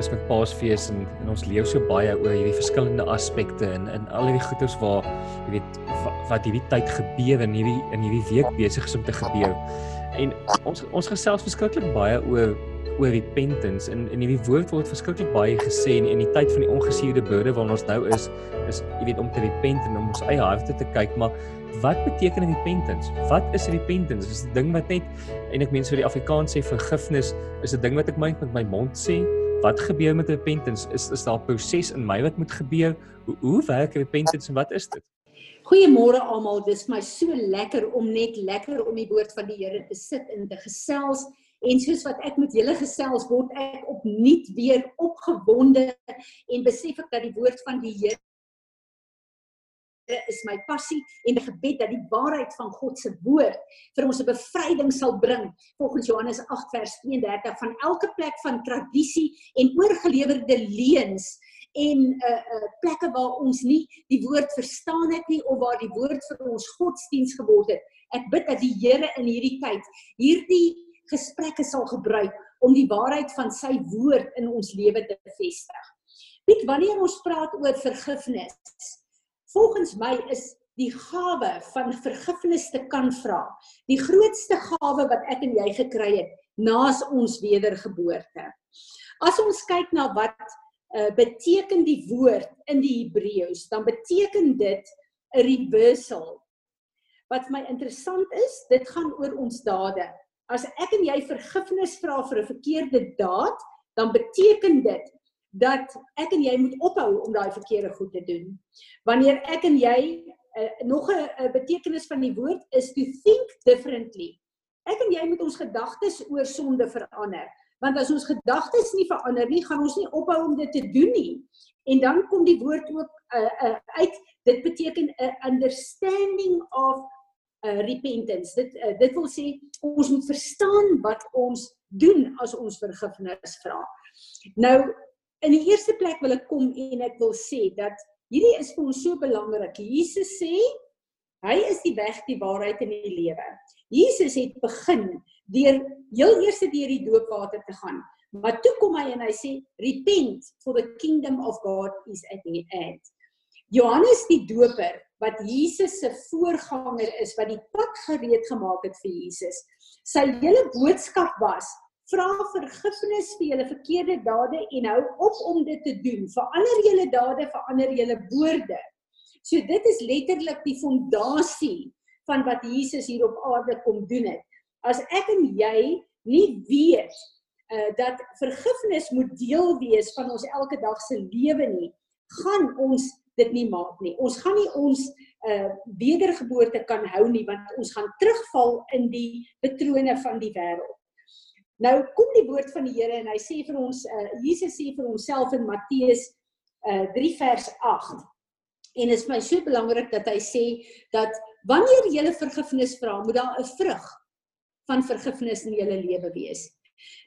is met Paasfees en, en ons leef so baie oor hierdie verskillende aspekte en in al hierdie goeders waar jy weet wat hierdie tyd gebeur en hierdie in hierdie week besig is om te gebeur. En ons ons gesels verskriklik baie oor oor repentance en in hierdie woord word verskriklik baie gesê en in die tyd van die ongesuurde burde waarin ons nou is, is jy weet om te repent en om ons eie harte te kyk, maar wat beteken repentance? Wat is repentance? Is 'n ding wat net en ek meen so die Afrikaans sê vergifnis is 'n ding wat ek met my mond sê? Wat gebeur met repentance? Is is daar 'n proses in my wat moet gebeur? Hoe hoe werk repentance en wat is dit? Goeiemôre almal. Dis my so lekker om net lekker om die woord van die Here te sit en te gesels en soos wat ek met julle gesels word ek opnuut weer opgewonde en besef ek dat die woord van die Here is my passie en die gebed dat die waarheid van God se woord vir ons 'n bevryding sal bring volgens Johannes 8 vers 32 van elke plek van tradisie en oorgelewerde leuns en uh, uh, plekke waar ons nie die woord verstaan het nie of waar die woord vir ons godsdiens geword het. Ek bid dat die Here in hierdie tyd hierdie gesprekke sal gebruik om die waarheid van sy woord in ons lewe te bevestig. Piet, wanneer ons praat oor vergifnis, volgens my is die gawe van vergifnis te kan vra, die grootste gawe wat ek en jy gekry het naas ons wedergeboorte. As ons kyk na wat uh, beteken die woord in die Hebreëus, dan beteken dit 'n reversal. Wat my interessant is, dit gaan oor ons dade as ek en jy vergifnis vra vir 'n verkeerde daad, dan beteken dit dat ek en jy moet ophou om daai verkeerde goed te doen. Wanneer ek en jy uh, nog 'n betekenis van die woord is to think differently. Ek en jy moet ons gedagtes oor sonde verander. Want as ons gedagtes nie verander nie, gaan ons nie ophou om dit te doen nie. En dan kom die woord ook uh, uh, uit dit beteken 'n uh, understanding of uh, repentance. Dit uh, dit wil sê ons moet verstaan wat ons doen as ons vergifnis vra. Nou in die eerste plek wil ek kom en ek wil sê dat hierdie is vir ons so belangrik. Jesus sê hy is die weg, die waarheid en die lewe. Jesus het begin deur heel eers deur die doopwater te gaan. Maar toe kom hy en hy sê repent for the kingdom of God is at hand. Johannes die Doper wat Jesus se voorganger is wat die pad gereed gemaak het vir Jesus. Sy hele boodskap was: vra vergifnis vir julle verkeerde dade en hou op om dit te doen. Verander julle dade, verander julle woorde. So dit is letterlik die fondasie van wat Jesus hier op aarde kom doen het. As ek en jy nie weet uh dat vergifnis moet deel wees van ons elke dag se lewe nie, gaan ons dit nie maak nie. Ons gaan nie ons uh wedergeboorte kan hou nie want ons gaan terugval in die patrone van die wêreld. Nou kom die woord van die Here en hy sê vir ons uh Jesus sê vir homself in Matteus uh 3 vers 8. En dit is my so belangrik dat hy sê dat wanneer jy vergifnis vra, moet daar 'n vrug van vergifnis in jou lewe wees.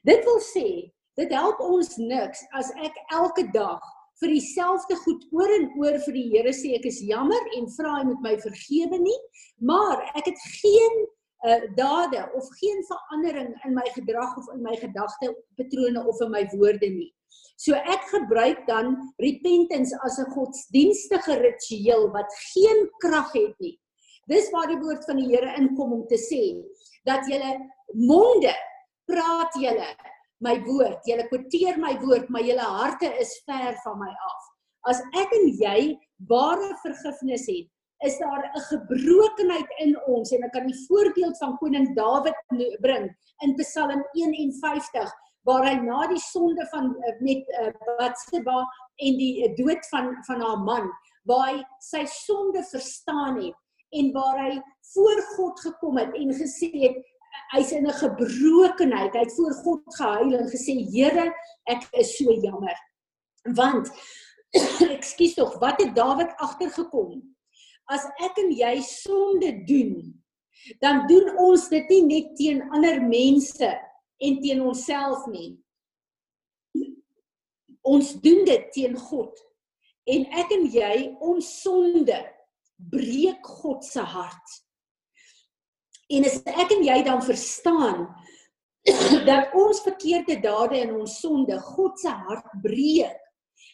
Dit wil sê, dit help ons niks as ek elke dag vir dieselfde goed oor en oor vir die Here sê ek is jammer en vra hy moet my vergewe nie, maar ek het geen uh, dade of geen verandering in my gedrag of in my gedagte patrone of in my woorde nie. So ek gebruik dan repentance as 'n godsdienstige ritueel wat geen krag het nie. Dis waar die woord van die Here inkom om te sê dat julle monde praat julle my woord. Julle kwoteer my woord, maar julle harte is ver van my af. As ek en jy ware vergifnis het, is daar 'n gebrokenheid in ons en ek kan die voorbeeld van koning Dawid bring in Psalm 51 waar hy na die sonde van eh, met uh, Batseba en die uh, dood van van haar man waar hy sy sonde verstaan het en waar hy voor God gekom het en gesê het hy's in 'n gebrokenheid. Hy het voor God gehuil en gesê: "Here, ek is so jammer." Want ekskuus tog, wat het Dawid agtergekom? As ek en jy sonde doen, dan doen ons dit nie net teen ander mense en teen onsself nie. Ons doen dit teen God. En ek en jy, ons sonde breek God se hart. En as ek en jy dan verstaan dat ons verkeerde dade en ons sonde God se hart breek,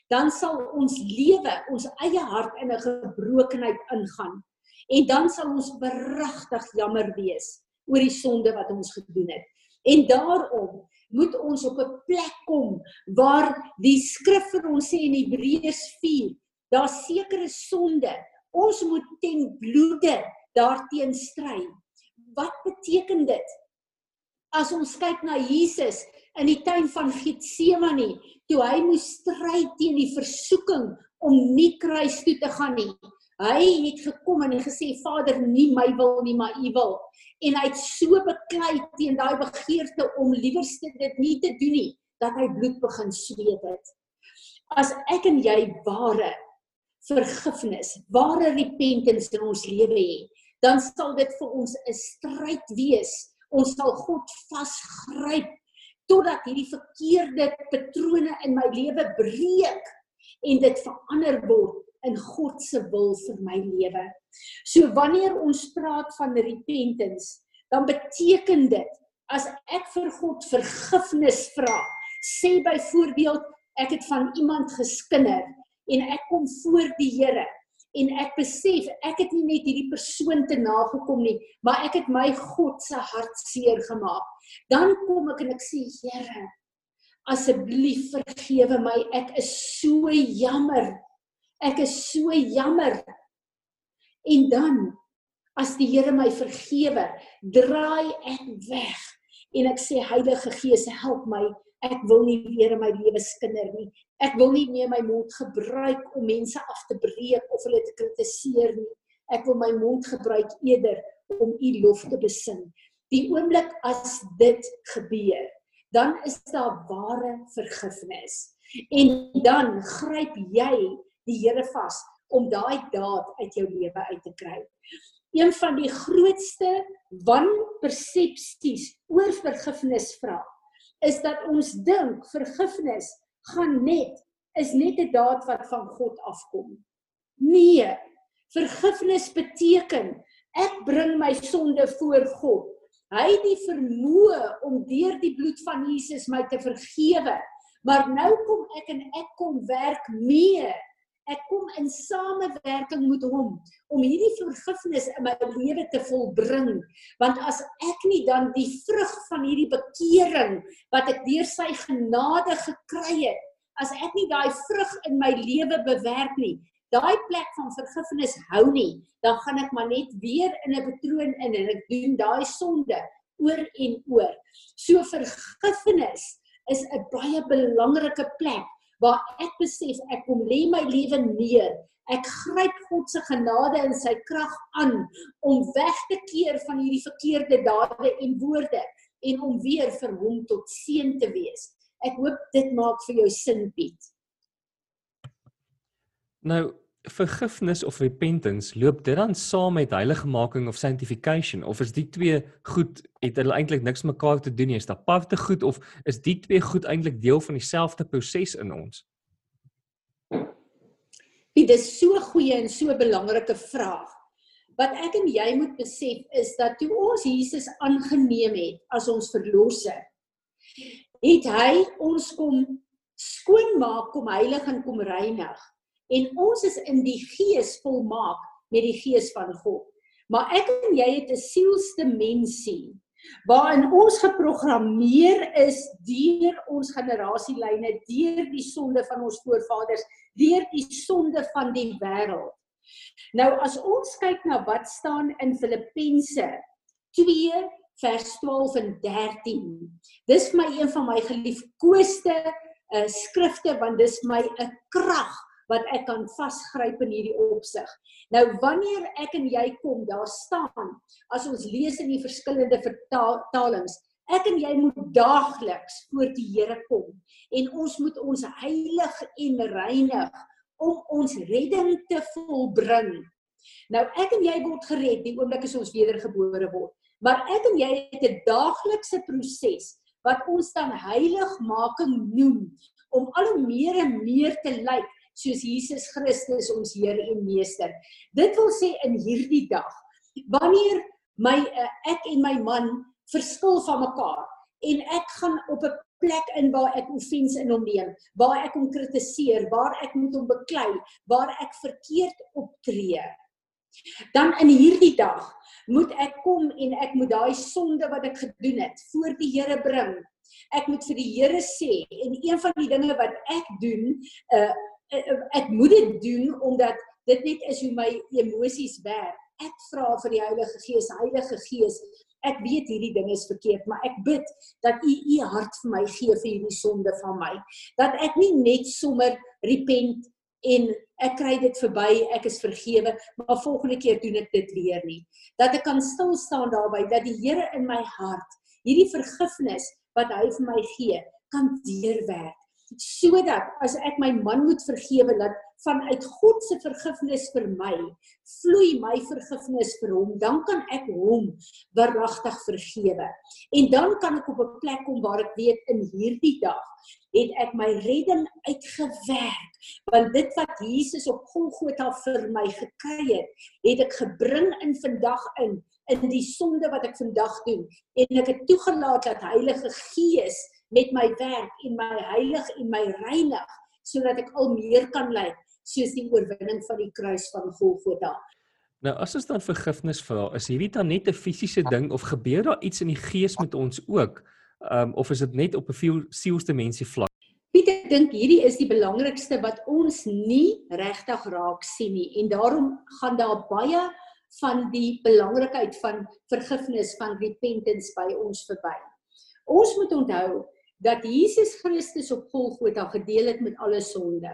dan sal ons lewe, ons eie hart in 'n gebrokenheid ingaan. En dan sal ons beragtig jammer wees oor die sonde wat ons gedoen het. En daarom moet ons op 'n plek kom waar die skrif vir ons sê in Hebreërs 4, daar sekere sonde, ons moet ten bloede daarteen stry. Wat beteken dit? As ons kyk na Jesus in die tuin van Getsemane, toe hy moes stry teen die versoeking om nie kruis toe te gaan nie. Hy het gekom en gesê Vader, nie my wil nie, maar U wil. En hy het so beklei teen daai begeerte om liewerste dit nie te doen nie, dat hy bloed begin sweet het. As ek en jy ware vergifnis, ware repentance in ons lewe het, dan sal dit vir ons 'n stryd wees. Ons sal God vasgryp totdat hierdie verkeerde patrone in my lewe breek en dit verander word in God se wil vir my lewe. So wanneer ons praat van repentance, dan beteken dit as ek vir God vergifnis vra, sê byvoorbeeld ek het van iemand geskinder en ek kom voor die Here en ek besef ek het nie net hierdie persoon te nagekom nie, maar ek het my God se hart seer gemaak. Dan kom ek en ek sê Here, asseblief vergewe my. Ek is so jammer. Ek is so jammer. En dan as die Here my vergewe, draai ek weg en ek sê Heilige Gees, help my. Ek wil nie weer in my lewe skinder nie. Ek wil nie meer my mond gebruik om mense af te breek of hulle te kritiseer nie. Ek wil my mond gebruik eerder om u lof te besing. Die oomblik as dit gebeur, dan is daar ware vergifnis. En dan gryp jy die Here vas om daai daad uit jou lewe uit te kry. Een van die grootste wanpersepsies oor vergifnis vra is dat ons dink vergifnis gaan net is net 'n daad wat van God afkom. Nee. Vergifnis beteken ek bring my sonde voor God. Hy het die vermoë om deur die bloed van Jesus my te vergewe. Maar nou kom ek en ek kom werk mee. Ek kom in samewerking met hom om hierdie vergifnis in my lewe te volbring. Want as ek nie dan die vrug van hierdie bekering wat ek deur sy genade gekry het, as ek nie daai vrug in my lewe bewerk nie, daai plek van vergifnis hou nie, dan gaan ek maar net weer in 'n patroon in en ek doen daai sonde oor en oor. So vergifnis is 'n baie belangrike plek waar ek besef ek kom lê my lewe neer. Ek gryp God se genade en sy krag aan om weg te keer van hierdie verkeerde dade en woorde en om weer vir hom tot seën te wees. Ek hoop dit maak vir jou sin Piet. Nou vergifnis of repentance loop dit dan saam met heiligmaking of sanctification? Of is die twee goed het hulle eintlik niks mekaar te doen nie? Is dit aparte goed of is die twee goed eintlik deel van dieselfde proses in ons? Dit is so 'n goeie en so belangrike vraag. Wat ek en jy moet besef is dat toe ons Jesus aangeneem het as ons verlosser het hy ons kom skoonmaak, kom heilig en kom reinig. En ons is in die gees volmaak met die gees van God. Maar ek en jy het 'n sielsdimensie waarin ons geprogrammeer is deur ons generasielyne, deur die sonde van ons voorvaders, deur die sonde van die wêreld. Nou as ons kyk na wat staan in Filippense vers 12 en 13. Dis vir my een van my geliefkoeste uh, skrifte want dis my 'n krag wat ek kan vasgryp in hierdie opsig. Nou wanneer ek en jy kom, daar staan as ons lees in die verskillende vertalings, ek en jy moet daagliks voor die Here kom en ons moet ons heilig en reinig om ons redding te volbring. Nou ek en jy word gered die oomblik as ons wedergebore word. Maar ek en jy het 'n daaglikse proses wat ons dan heiligmaking noem om al hoe meer en meer te lyk soos Jesus Christus ons Here en Meester. Dit wil sê in hierdie dag wanneer my uh, ek en my man verskil van mekaar en ek gaan op 'n plek in waar ek offens in hom neem, waar ek hom kritiseer, waar ek moet hom beklei, waar ek verkeerd optree. Dan in hierdie dag moet ek kom en ek moet daai sonde wat ek gedoen het voor die Here bring. Ek moet vir die Here sê en een van die dinge wat ek doen, uh ek moet dit doen omdat dit net is hoe my emosies werk. Ek vra vir die Heilige Gees, Heilige Gees, ek weet hierdie ding is verkeerd, maar ek bid dat U U hart vir my gee vir hierdie sonde van my. Dat ek nie net sommer repent en ek kry dit verby, ek is vergewe, maar volgende keer doen ek dit weer nie. Dat ek kan stil staan daarby dat die Here in my hart hierdie vergifnis wat hy vir my gee, kan deurwerk sodat as ek my man moet vergewe dat vanuit God se vergifnis vir my vloei my vergifnis vir hom dan kan ek hom verragtig vergewe. En dan kan ek op 'n plek kom waar ek weet in hierdie dag het ek my redding uitgewerk want dit wat Jesus op Golgotha vir my gekry het het ek gebring in vandag in in die sonde wat ek vandag doen. En ek het toegelaat dat Heilige Gees met my werk en my heilig en my reinig sodat ek al meer kan lyk soos die oorwinning van die kruis van Golgotha. Nou as ons dan vergifnis vra, is hierdie dan net 'n fisiese ding of gebeur daar iets in die gees met ons ook? Um of is dit net op 'n sielsdimensie vlak? Pieter dink hierdie is die belangrikste wat ons nie regtig raak sien nie en daarom gaan daar baie van die belangrikheid van vergifnis van repentance by ons verby. Ons moet onthou dat Jesus Christus op Golgotha gedeel het met alle sonde.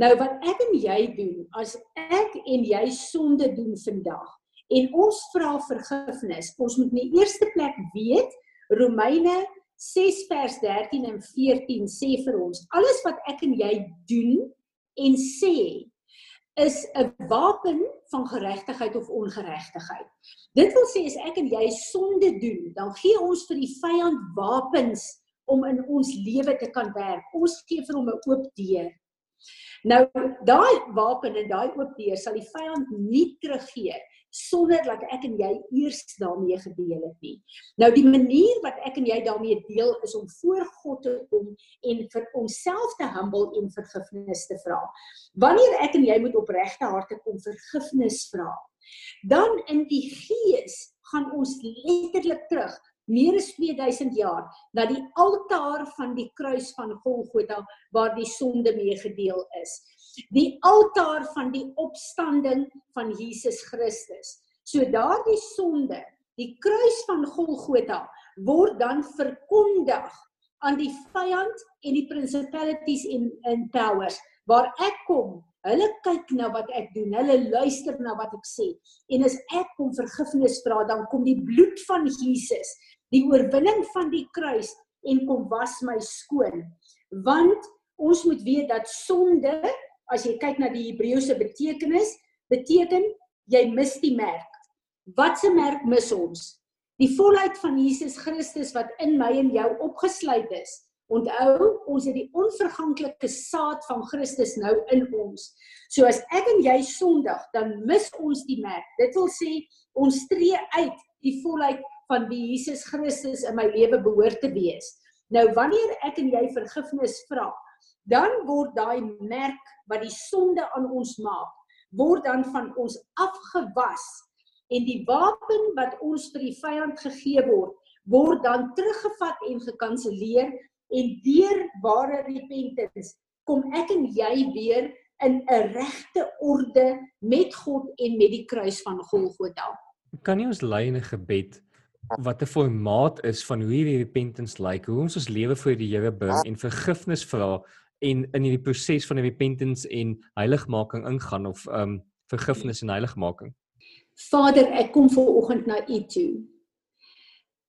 Nou wat ek en jy doen, as ek en jy sonde doen vandag en ons vra vergifnis, ons moet in die eerste plek weet Romeine 6 vers 13 en 14 sê vir ons alles wat ek en jy doen en sê is 'n wapen van geregtigheid of ongeregtigheid. Dit wil sê as ek en jy sonde doen, dan gee ons vir die vyand wapens om in ons lewe te kan werk. Ons gee vir hom 'n oop deur. Nou daai wapen en daai oop deur sal die vyand nie teruggee sonder dat ek en jy eers daarmee gedeel het nie. Nou die manier wat ek en jy daarmee deel is om voor God te kom en vir onsself te humble en vergifnis te vra. Wanneer ek en jy moet opregte harte kom vergifnis vra, dan in die gees gaan ons letterlik terug meer as 2000 jaar na die altaar van die kruis van Golgotha waar die sonde mee gedeel is. Die altaar van die opstanding van Jesus Christus. So daardie sonde, die kruis van Golgotha word dan verkondig aan die vyand en die principalities en in powers waar ek kom Hulle kyk na wat ek doen, hulle luister na wat ek sê. En as ek kom vergifnis vra, dan kom die bloed van Jesus die oorwinning van die kruis en kom was my skoon. Want ons moet weet dat sonde, as jy kyk na die Hebreëse betekenis, beteken jy mis die merk. Wat se merk mis ons? Die volheid van Jesus Christus wat in my en jou opgesluit is. Onthou, ons het die onverganklike saad van Christus nou in ons. So as ek en jy sondig, dan mis ons die merk. Dit wil sê ons tree uit die volheid van wie Jesus Christus in my lewe behoort te wees. Nou wanneer ek en jy vergifnis vra, dan word daai merk wat die sonde aan ons maak, word dan van ons afgewas en die wapen wat ons vir die vyand gegee word, word dan teruggevat en gekanselleer en deur ware repentance kom ek en jy weer in 'n regte orde met God en met die kruis van Golgotha. Kan jy ons lei in 'n gebed wat 'n formaat is van hoe hierdie repentance lyk, like, hoe ons ons lewe voor die Here bring en vergifnis vra en in hierdie proses van repentance en heiligmaking ingaan of um vergifnis en heiligmaking. Vader, ek kom ver oggend na U toe.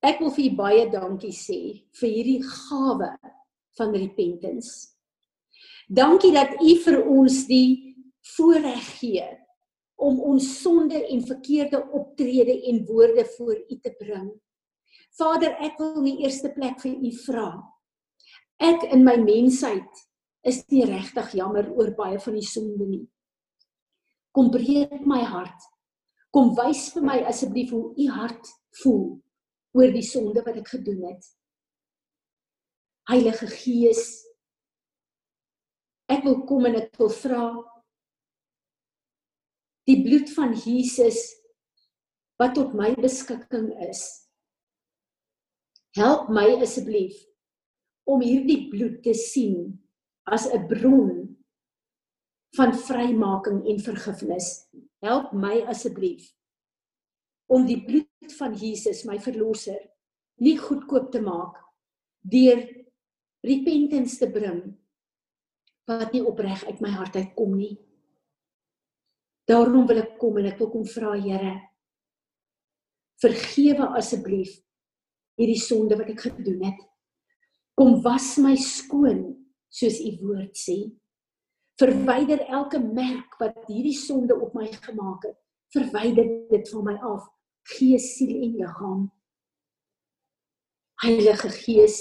Ek wil vir U baie dankie sê vir hierdie gawe van repentance. Dankie dat U vir ons die voorreg gee om ons sonde en verkeerde optrede en woorde voor U te bring. Vader, ek wil in die eerste plek vir U vra. Ek in my mensheid is nie regtig jammer oor baie van die sonde nie. Kom breek my hart. Kom wys vir my asseblief hoe U hart voel oor die sonde wat ek gedoen het. Heilige Gees, ek wil kom en ek wil vra die bloed van Jesus wat tot my beskikking is. Help my asseblief om hierdie bloed te sien as 'n bron van vrymaking en vergifnis. Help my asseblief om die bloed van Jesus, my verlosser, nie goedkoop te maak deur repentance te bring wat nie opreg uit my hart uitkom nie. Daarom wil ek kom en ek wil kom vra Here vergewe asseblief hierdie sonde wat ek gedoen het. Kom was my skoon soos u woord sê. Verwyder elke merk wat hierdie sonde op my gemaak het. Verwyder dit van my af, gees, siel en liggaam. Heilige Gees,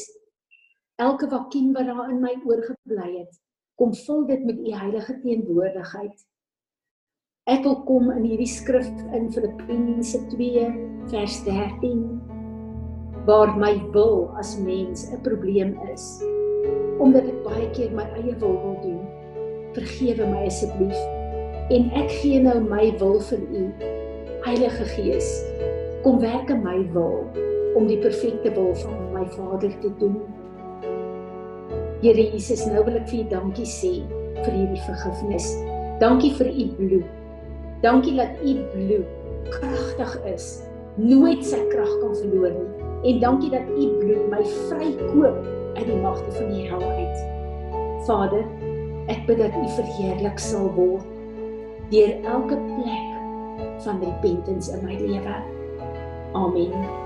elke vakuum wat daar in my oorgebly het, kom vul dit met u heilige teenwoordigheid. Ek wil kom in hierdie skrif in Filippense 2 vers 13 waar my wil as mens 'n probleem is omdat ek baie keer my eie wil wil doen. Vergewe my asseblief en ek gee nou my wil vir U. Heilige Gees, kom werk in my wil om die perfekte wil van my Vader te doen. Here Jesus, nou wil ek vir U dankie sê vir hierdie vergifnis. Dankie vir U bloed. Dankie dat U bloed kragtig is, nooit sy krag kan verloor nie. En dankie dat U bloed my vrykoop uit die magte van die hel uit. Vader, ek bid dat U verheerlik sal word deur elke plek van repentance in my lewe. Amen.